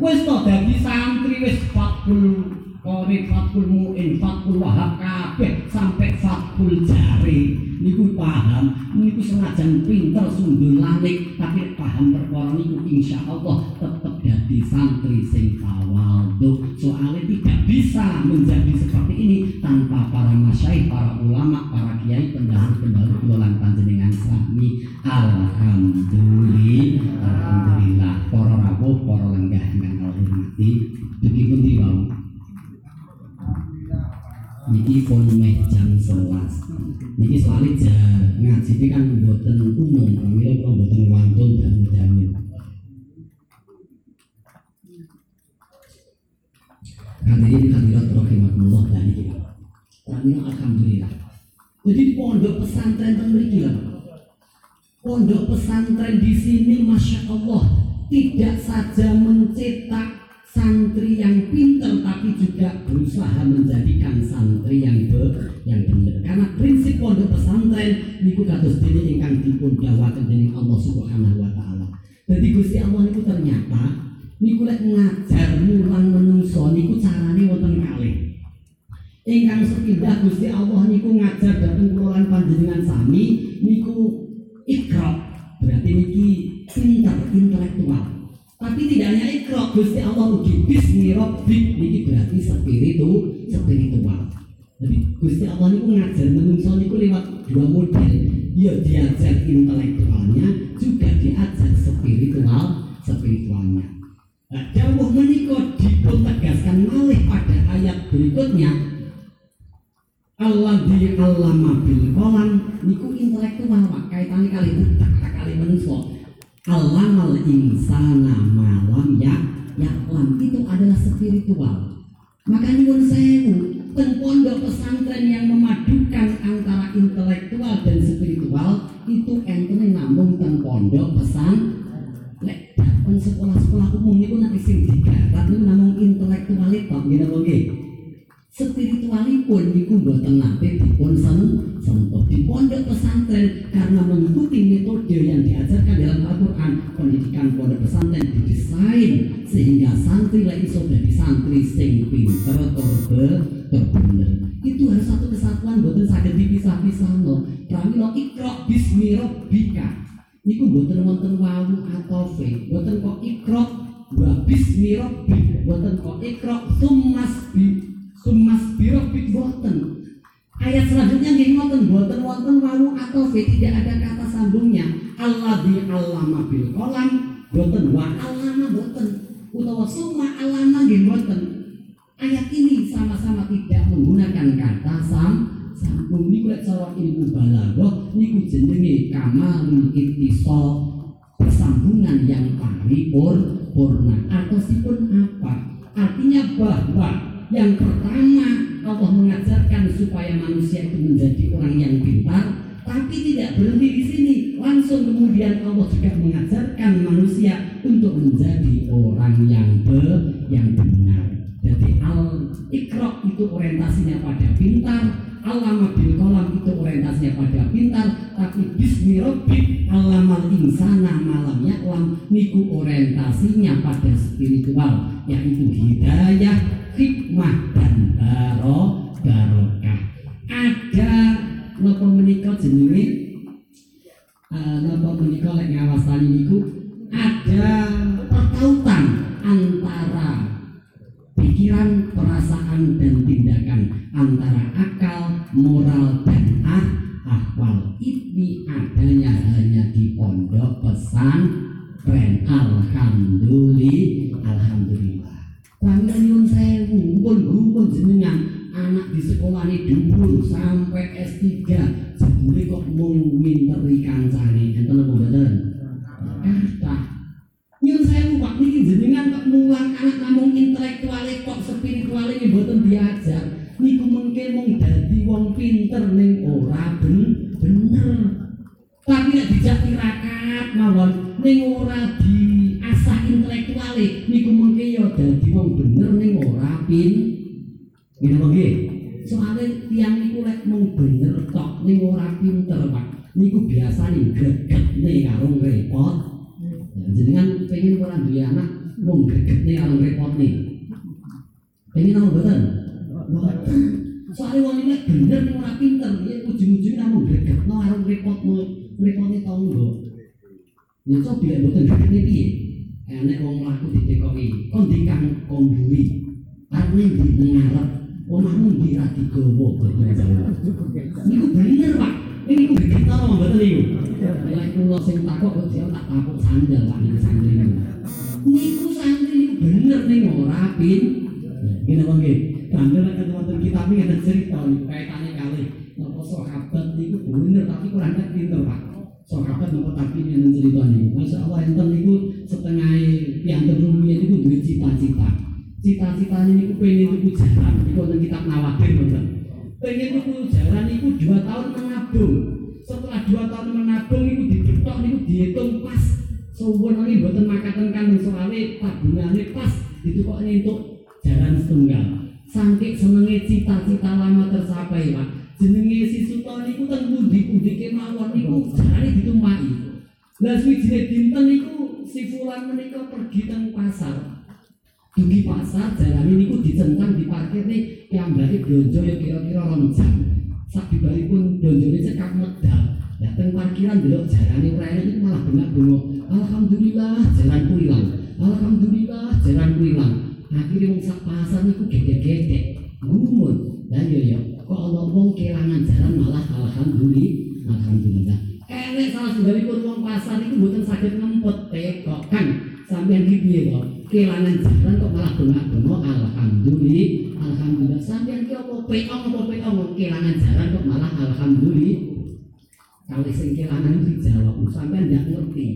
wis to dadi santri wis 40 Kori fatkul mu'in, fatkul wahab kabeh sampai fatkul jari. Niku paham niku senajan pinter sundul langit tapi paham perkara niku insya Allah tetap jadi santri sing tawadhu soalnya tidak bisa menjadi seperti ini tanpa para masyaih, para ulama, para kiai, pendahulu-pendahulu kulolan panjenengan sami. Alhamdulillah alhamdulillah. Para rawuh, para lenggah yang Allah hormati begitu diwau niki volume jam 11 niki soalnya jar ngaji ini kan buatan umum pamila kalau buatan wantun dan mudamil karena ini hadirat rahimahullah dan ini. Pamila Alhamdulillah. Jadi pondok pesantren memiliki lah. Pondok pesantren di sini Masya Allah tidak saja mencetak santri yang pintar tapi juga berusaha menjadikan santri yang ber, yang benar karena prinsip pondok pesantren niku kados dene ingkang dipun dawuhaken dening Allah Subhanahu wa taala. Jadi Gusti Allah niku ternyata niku lek ngajar mulang menungso niku carane wonten kalih. Ingkang sepindah Gusti Allah niku ngajar dhateng kula panjenengan sami niku ikra berarti intelektual tapi tidak hanya ikro, Gusti Allah uji bismi rabbik niki berarti spiritu spiritual. Jadi Gusti Allah niku ngajar menungso niku lewat dua model. Ya diajar intelektualnya, juga diajar spiritual spiritualnya. Nah, jauh menikah dipun tegaskan malih pada ayat berikutnya Allah di alama bil kolam niku intelektual pak kaitannya kali utak kali menungso Alamal insana malam ya yaklam itu adalah spiritual. Maka nyuwun sewu ten pondok pesantren yang memadukan antara intelektual dan spiritual itu entene namun ten pondok pesan lek datang sekolah-sekolah umum itu nanti sing digarap itu namun intelektualitas gitu nggih spiritualipun niku mboten nate dipun sentuh dan tindakan antara akal, moral dan ah akwal ini adanya hanya di pondok pesan. Keren. Alhamdulillah. Alhamdulillah. Bangga nyun sewu, pun gumpun jenengan. Anak di sekolah ini dhuwur sampai S3 spiritual ini mboten diajar niku mungkin mung dadi wong pinter ning ora ben bener. Tapi nek dijak tirakat mawon ning ora diasah intelektual niku mungkin ya dadi wong bener ning ora pin. Ngene nggih? Soalnya tiang niku lek mung bener tok ning ora pinter Pak niku biasane gregetne karo repot Ya, jenengan pengen ora duwe anak mung gregetne karo repot nih pengen apa mboten soalnya wong ini bener ning ora pinter. Ya ujung-ujung namung gregetno karo repotmu repotne tangga ya coba lek mboten gregetne piye enek wong mlaku ditekoki kon dikang kon duwi arep ndi ngarep? Omahmu ra digowo niku bener Pak. Ini ku kita apa mboten niku? Lek kula sing takok kok dia tak takok sandal niku sandal niku niku santri niku bener ning ora pin ngene apa nggih sandal nek wonten kitab iki ada cerita kaitane kali. Napa sahabat niku bener tapi kurang pinter Pak? Sahabat napa tapi nek cerita niku Masya Allah enten niku setengah piantun rumiyin niku duwe cita-cita. Cita-citanya niku pengen tuku jaran niku wonten kitab nawadir mboten pengen tuku jaran niku dua tahun menabung setelah dua tahun menabung niku diketok niku dihitung pas. Suwun ini mboten makaten kan soalnya tabungane pas. Ditukokne untuk jaran setunggal saking senenge cita-cita lama tercapai Pak jenenge si Suto niku teng pundi-pundi kemawon niku jarane ditumpaki lah suwijine dinten niku si fulan menika pergi teng pasar Dugi pasar jalan ini ku dicentang di parkir nih berarti donjo ya kira-kira rong jam. Pun donjo ini cekak medal. Datang parkiran dulu jalan ini raya ini malah bengak bengok. Alhamdulillah jalan ku hilang. Alhamdulillah jalan ku Akhirnya wong sak pasar gede-gede. Ngumun. Dan yo yo kok Allah wong jalan malah alhamdulillah. Alhamdulillah. Enek salah sebalikpun wong pasar itu bukan sakit ngempet tekok kan? Sampean ki piye kok kelangan jalan kok malah bengak-bengok. Alhamdulillah. Alhamdulillah. Sampean ki apa peong apa peong? Kok kelangan jalan kok malah alhamdulillah. Kalau sing kelangan dijawab sampean nggak ngerti.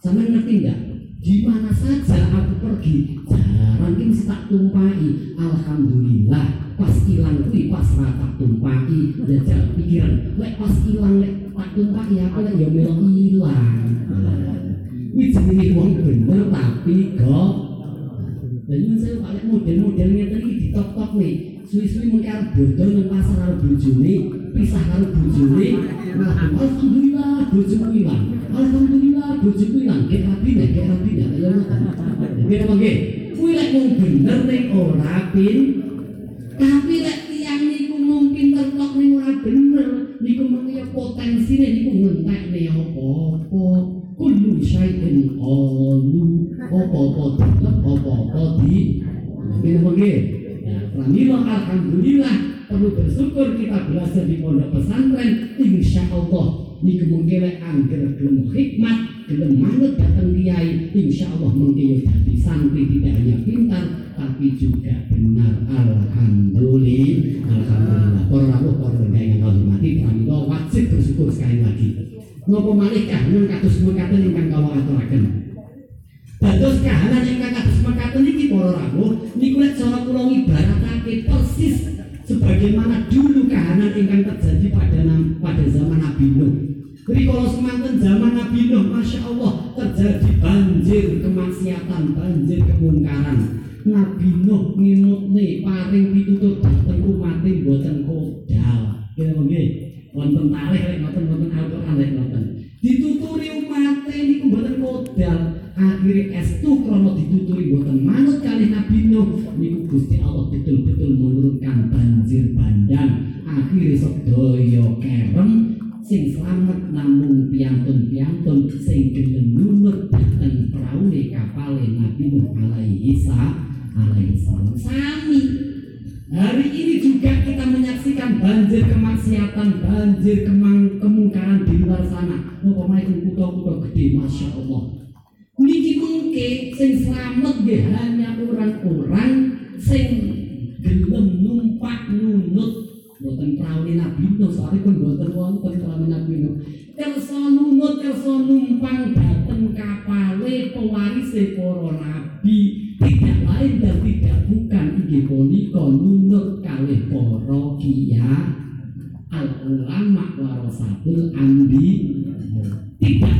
Sampean ngerti nggak di mana saja aku pergi jalan ini tak tumpai alhamdulillah pas hilang kuwi pas ra tak tumpai jajal pikiran lek pas hilang lek tak tumpai aku lek ya melo hilang. Wih jenenge wong bener tapi kok? Dan saya pakai model-modelnya tadi di top-top nih Suwi-suwi mungkin harus bodoh nang pasar harus bojone Pisah harus bojone. Nah, Alhamdulillah bojoku hilang. Alhamdulillah bojoku hilang. Kayak rapi nih, kayak rapi nih Ayo makan Oke, apa oke? Kuwi lek wong bener ning ora pin. Tapi lek tiyang niku mung pinter tok ning ora bener. Niku mengya potensine niku ngentekne apa-apa. Kullu syai'in qalu. Apa-apa tetep apa-apa di. Ngene nggih ya pramila alhamdulillah perlu bersyukur kita belajar di pondok pesantren. Insya Allah niku mungkin lek angger gelem hikmat gelem manut datang kiai insya Allah mungkin dadi santri tidak hanya pintar tapi juga benar. Alhamdulillah alhamdulillah. Para rawuh para yang kau hormati pramila wajib bersyukur sekali lagi. Ngopo malih kahanan kados mekaten ingkang kawula aturaken. Dados kahanan ingkang kados mekaten iki para rawuh niku lek cara kula ngibaratake persis sebagaimana dulu kahanan ingkang terjadi pada pada zaman Nabi Nuh. Kalau semanten zaman Nabi Nuh, Masya Allah terjadi banjir kemaksiatan, banjir kemungkaran. Nabi Nuh ngimutne paring pitutur dateng umate mboten kodal. Kira nggih? wonten tarikh lek ngoten wonten Al-Qur'an lek ngoten. Dituturi umate niku mboten kodal. Akhire estu krana dituturi mboten manut kalih Nabi Nuh niku Gusti Allah betul-betul menurunkan banjir bandang. Akhire sedaya kerem sing slamet namung piantun-piantun sing gelem nunut dhateng praune kapale Nabi Nuh alaihi salam. Sami Hari ini juga kita menyaksikan banjir kemaksiatan, banjir kemang, kemungkaran di luar sana. Oh, pemain kuto-kuto gede, masya Allah. Niki mungkin sing selamat nggih hanya orang-orang sing gelem numpak nunut. Boten praune Nabi Nuh soalnya pun boten wonten praune Nabi Nuh. Kersa nunut, kersa numpang dateng kapale pewarise para nabi. Tidak lain dan tidak bukan inggih punika nunut kalih para kiya al ulama warasatul ambi tidak